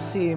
se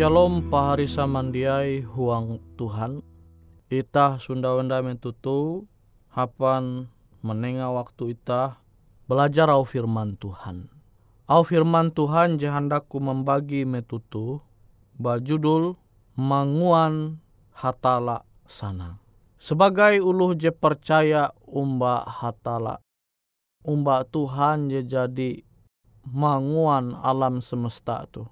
Shalom pahari samandiai huang Tuhan. Itah sunda wenda mentutu hapan menenga waktu itah belajar au firman Tuhan. Au firman Tuhan jahandaku membagi metutu bajudul manguan hatala sana. Sebagai uluh je percaya umba hatala. Umba Tuhan je jadi manguan alam semesta tu.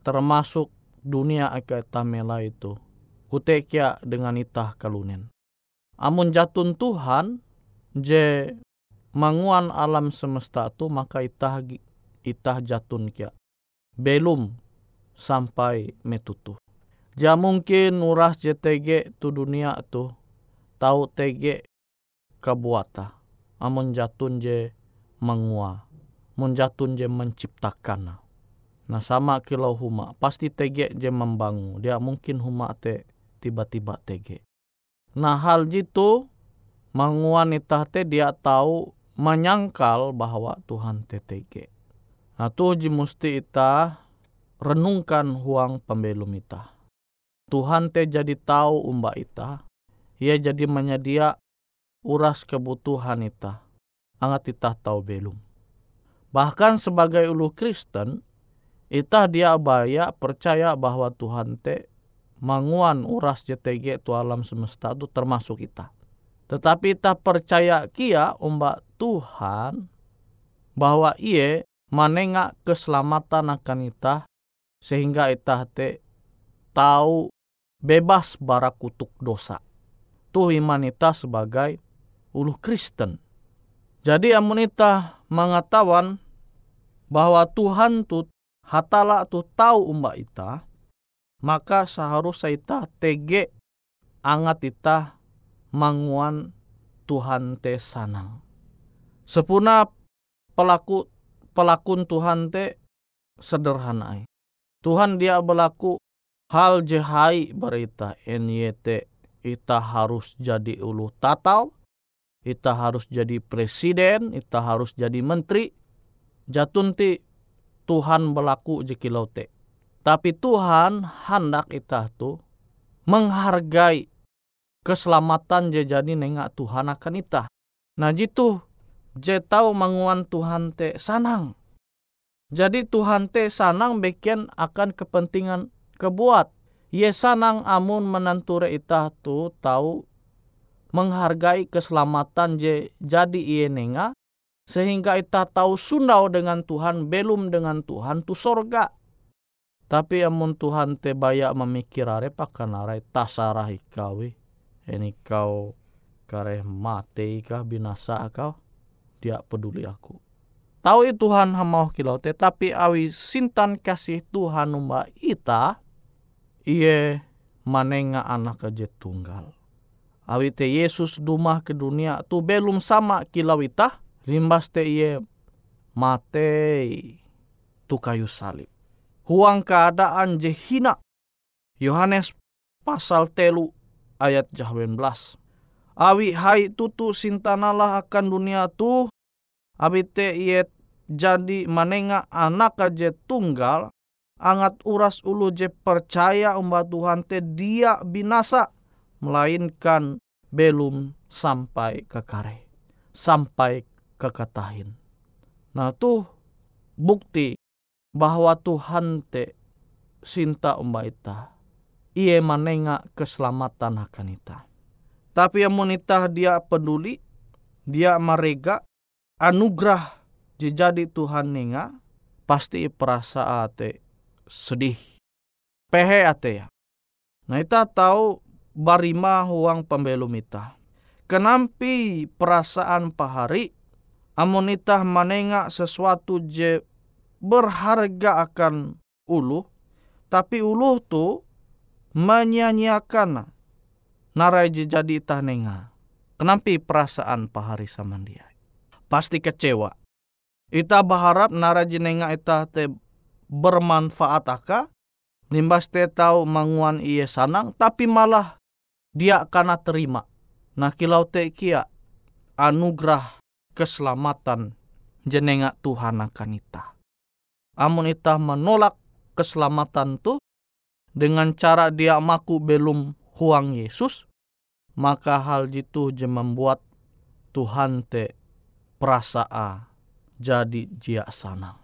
termasuk dunia aka tamela itu kutekia dengan itah kalunen. Amun jatun Tuhan je manguan alam semesta tu maka itah itah jatun kia. Belum sampai metutu. Ja mungkin uras JTG tu dunia tu tahu TG kabuata. Amun jatun je mengua. Mun jatun je menciptakan. Nah sama kilau huma. Pasti TG je membangun. Dia mungkin huma te tiba-tiba tege. Nah hal jitu menguan te dia tahu menyangkal bahwa Tuhan TTG. Nah tuh musti ita renungkan huang pembelum ita. Tuhan te jadi tahu umba ita. Ia jadi menyedia uras kebutuhan ita. Angat ita tahu belum. Bahkan sebagai ulu Kristen, ita dia baya percaya bahwa Tuhan te manguan uras JTG tu alam semesta itu termasuk kita. Tetapi kita percaya kia umba Tuhan bahwa ia manenga keselamatan akan kita sehingga kita te tahu bebas bara kutuk dosa. Tuh iman kita sebagai ulu Kristen. Jadi amun kita mengatakan bahwa Tuhan tu hatala tu tahu umba kita, maka seharusnya ita tege angat ita manguan Tuhan te sanang. Sepuna pelaku pelakun Tuhan te sederhana. Tuhan dia berlaku hal jehai berita NYT ita harus jadi ulu tatau, ita harus jadi presiden, ita harus jadi menteri. Jatunti Tuhan berlaku jekilau te tapi Tuhan hendak kita tuh menghargai keselamatan je jadi nengak Tuhan akan ita. Nah jitu je tahu manguan Tuhan te sanang. Jadi Tuhan te sanang bikin akan kepentingan kebuat. Ye sanang amun menanture ita tu tahu menghargai keselamatan je jadi iye nenga sehingga ita tahu sundau dengan Tuhan belum dengan Tuhan tu sorga tapi amun Tuhan te baya memikir are pakan are tasarah ikawi. Ini kau kare mati kah binasa kau. Dia peduli aku. Tahu itu Tuhan hamau kilau te tapi awi sintan kasih Tuhan umba ita iye manenga anak aja tunggal. Awi te Yesus dumah ke dunia tu belum sama kilau ita limbas te iye mate tu kayu salib huang keadaan jehina. Yohanes pasal telu ayat jahwen belas. Awi hai tutu sintanalah akan dunia tu. Abi te iet jadi manenga anak aja tunggal. Angat uras ulu je percaya umba Tuhan te dia binasa. Melainkan belum sampai ke kare. Sampai ke katahin. Nah tuh bukti bahwa Tuhan te sinta umbaita. Ia manenga keselamatan akan ita. Tapi yang monita dia peduli, dia mereka anugerah jadi Tuhan nenga, pasti perasa ate sedih. Pehe ate ya. Nah ita tahu barima huang pembelum ita. Kenampi perasaan pahari, amonita manenga sesuatu je berharga akan ulu, tapi ulu tu menyanyiakan narai jadi tanenga. Kenapa perasaan pahari sama dia? Pasti kecewa. Ita berharap nara jenenga ita te bermanfaat aka, limbas te tahu manguan iye sanang, tapi malah dia karena terima. Nah kilau te kia anugerah keselamatan jenenga Tuhan akan ita amun ita menolak keselamatan tu dengan cara dia maku belum huang Yesus, maka hal itu je membuat Tuhan te perasa jadi jia sana.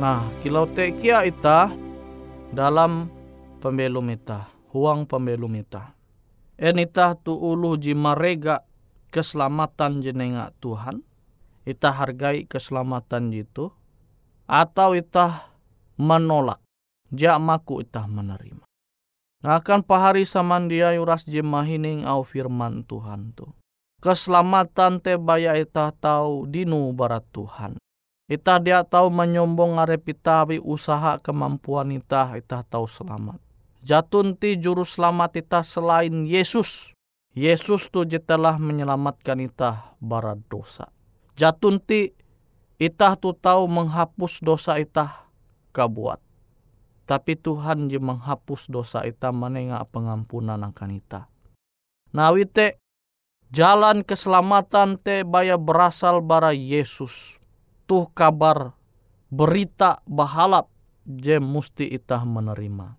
Nah, kilau te kia ita dalam pembelum ita, huang pembelum ita. En ita tu ulu ji marega keselamatan jenenga Tuhan, ita hargai keselamatan jitu, atau ita menolak, jak maku ita menerima. Nah akan pahari samandia yuras jemahining au firman Tuhan tu. Keselamatan te baya ita tahu dinu barat Tuhan. Ita dia tahu menyombong arep ita usaha kemampuan ita, ita tahu selamat. Jatun ti juru selamat ita selain Yesus. Yesus tu je telah menyelamatkan ita bara dosa. Jatun ti ita tu tahu menghapus dosa ita kabuat. Tapi Tuhan je menghapus dosa ita menengah pengampunan akan ita. Nawite jalan keselamatan te baya berasal bara Yesus tuh kabar berita bahalap je musti itah menerima.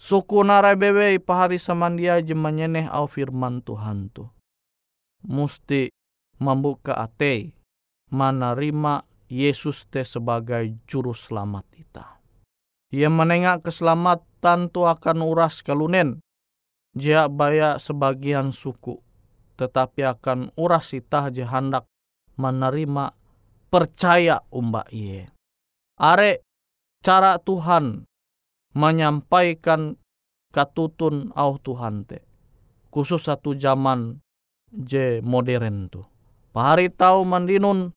Suku narai bebe pahari samandia je menyeneh au firman Tuhan tu. Musti membuka ate menerima Yesus te sebagai juru selamat kita. Ia menengak keselamatan tu akan uras kalunen. Jia baya sebagian suku. Tetapi akan uras itah je hendak menerima percaya umba iye. Are cara Tuhan menyampaikan katutun au Tuhan te. Khusus satu zaman je modern tu. Pahari tahu mandinun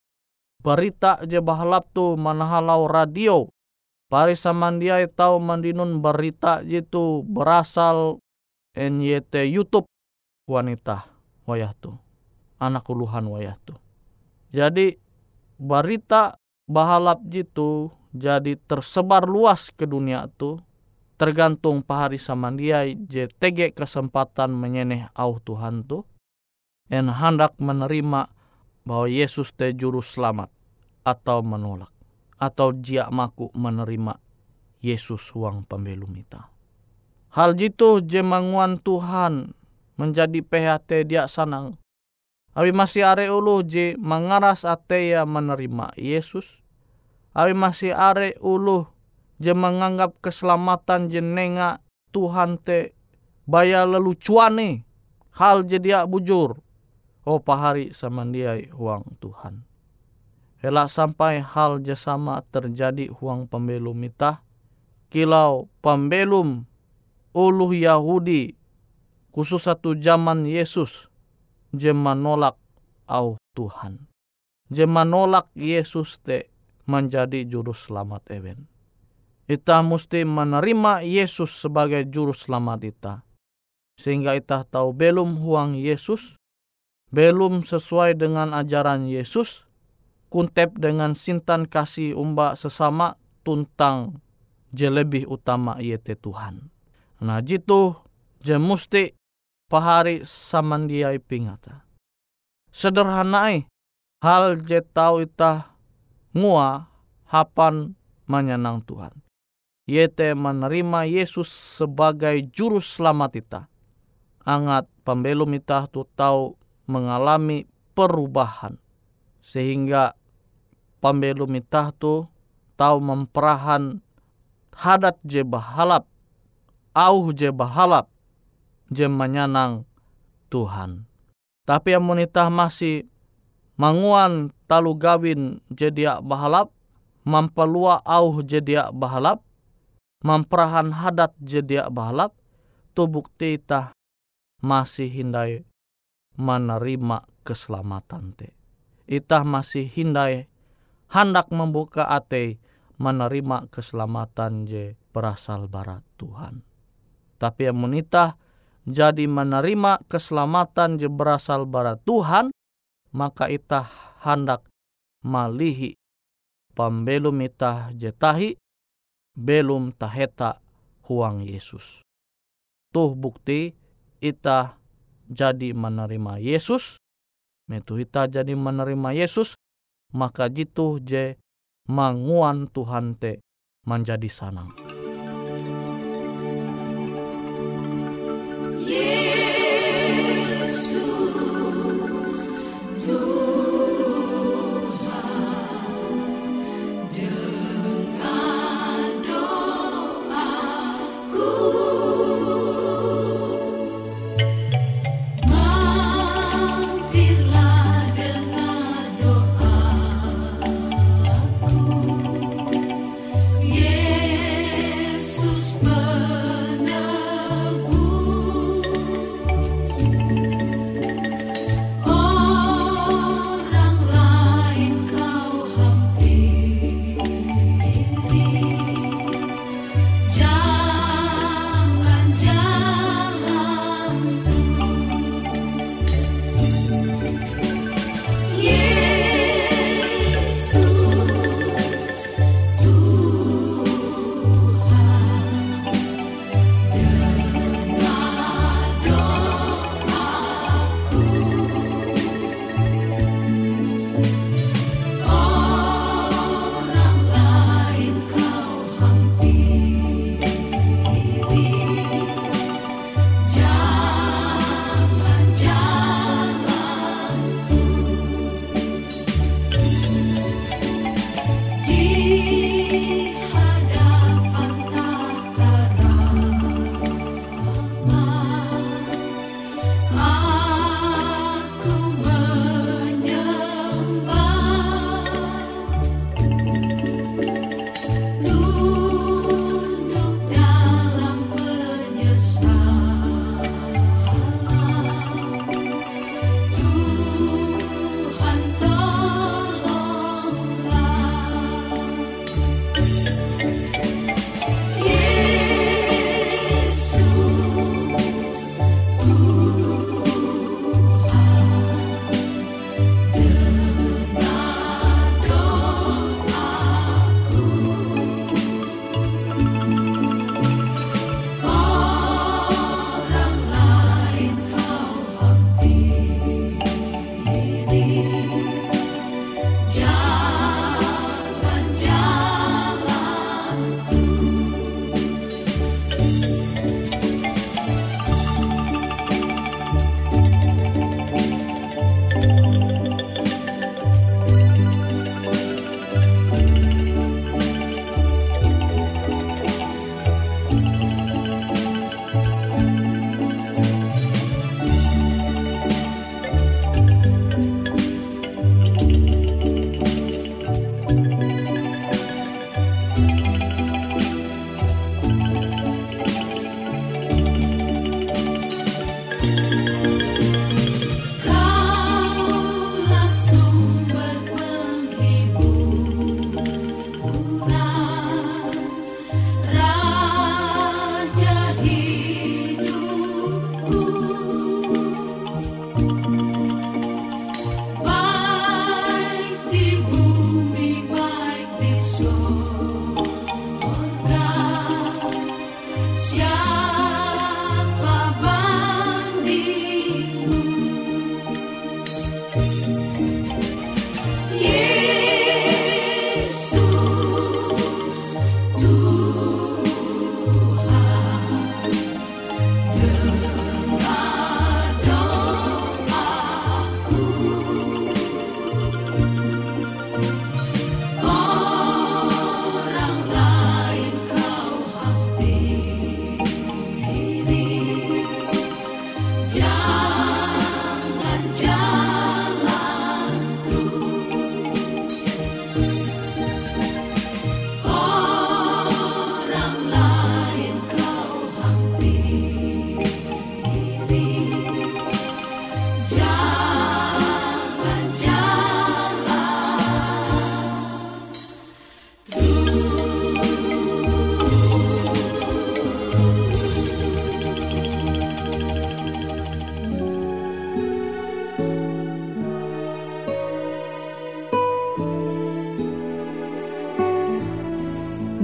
berita je bahalap tu manahalau radio. Pari samandiai tahu mandinun berita jitu berasal NYT YouTube wanita wayah tu. Anak uluhan wayah tu. Jadi berita bahalap jitu jadi tersebar luas ke dunia tu tergantung pahari samandiai je tege kesempatan menyeneh au Tuhan tu en hendak menerima bahwa Yesus te juru selamat atau menolak atau jia maku menerima Yesus uang pembelum ita. Hal jitu je manguan Tuhan menjadi PHT dia sanang Abi masih are ulu je mengaras ate ya menerima Yesus. Abi masih are ulu je menganggap keselamatan jenenga Tuhan te baya lelucuan nih hal jadi bujur. Oh pahari samandiai huang Tuhan. Hela sampai hal jasama terjadi huang pembelum itah kilau pembelum uluh Yahudi khusus satu zaman Yesus je menolak au Tuhan je menolak Yesus te menjadi juru selamat ewen Ita mesti menerima Yesus sebagai juru selamat kita. Sehingga kita tahu belum huang Yesus, belum sesuai dengan ajaran Yesus, kuntep dengan sintan kasih umba sesama tuntang je lebih utama yaitu Tuhan. Nah jitu je musti pahari samandiai pingata. Sederhanai hal je tahu ita ngua hapan menyenang Tuhan yaitu menerima Yesus sebagai juru selamat kita. Angat pembelum kita tu tahu mengalami perubahan. Sehingga pembelum kita tu tahu memperahan hadat je bahalap, auh je bahalap, je menyenang Tuhan. Tapi yang monitah masih manguan talu gawin jadi bahalap, mampalua auh jadi bahalap, memperahan hadat jedia balap, tu bukti tah masih hindai menerima keselamatan te. Itah masih hindai hendak membuka ate menerima keselamatan je berasal barat Tuhan. Tapi yang menitah jadi menerima keselamatan je berasal barat Tuhan, maka itah hendak malihi pembelum itah jetahi belum taheta huang Yesus. Tuh bukti ita jadi menerima Yesus, metu ita jadi menerima Yesus, maka jitu je manguan Tuhan te menjadi sanang.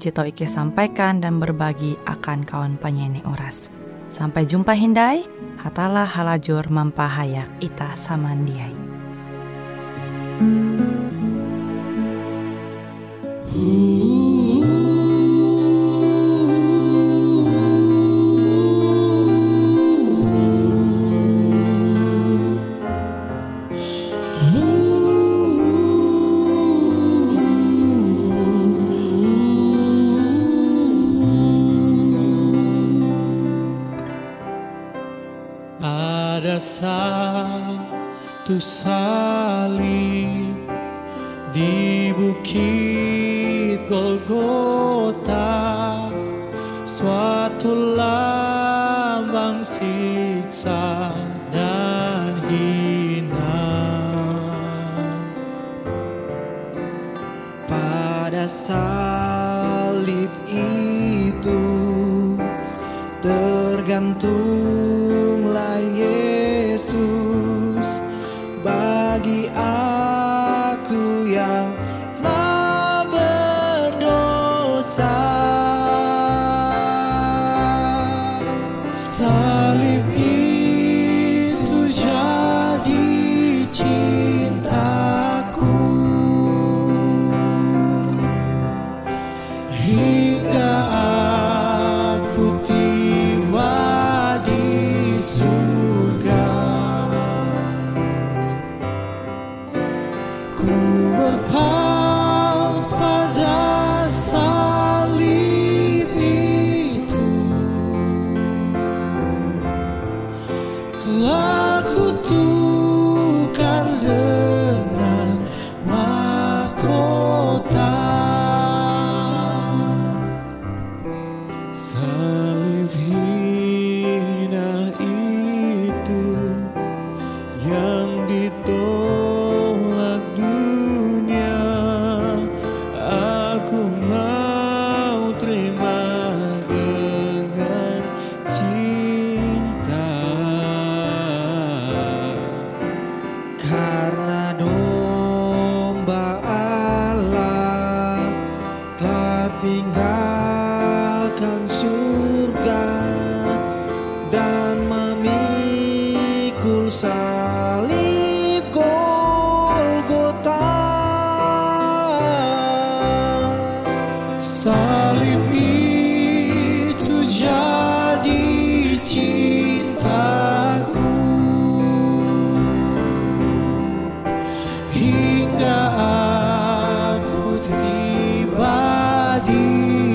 jito Ike sampaikan dan berbagi akan kawan penyanyi Uras. Sampai jumpa Hindai, hatalah halajur mampahayak Ita samandiai. Ada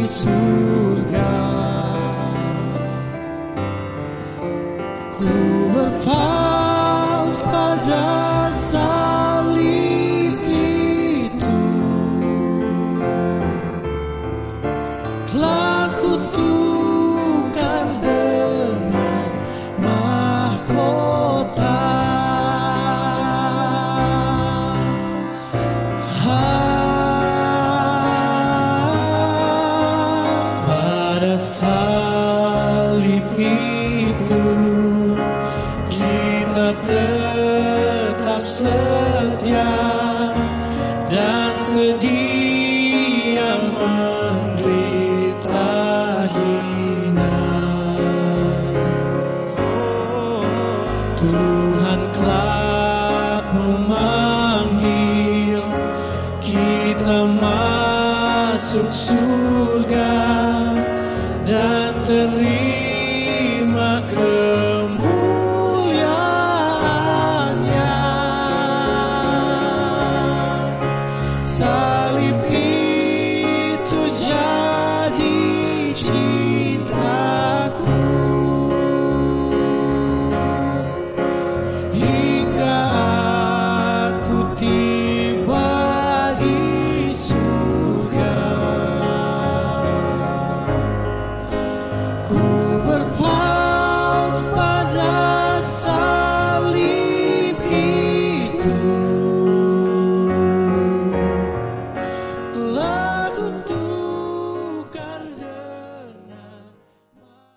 surga. Ku berpaut telah masuk surga dan terima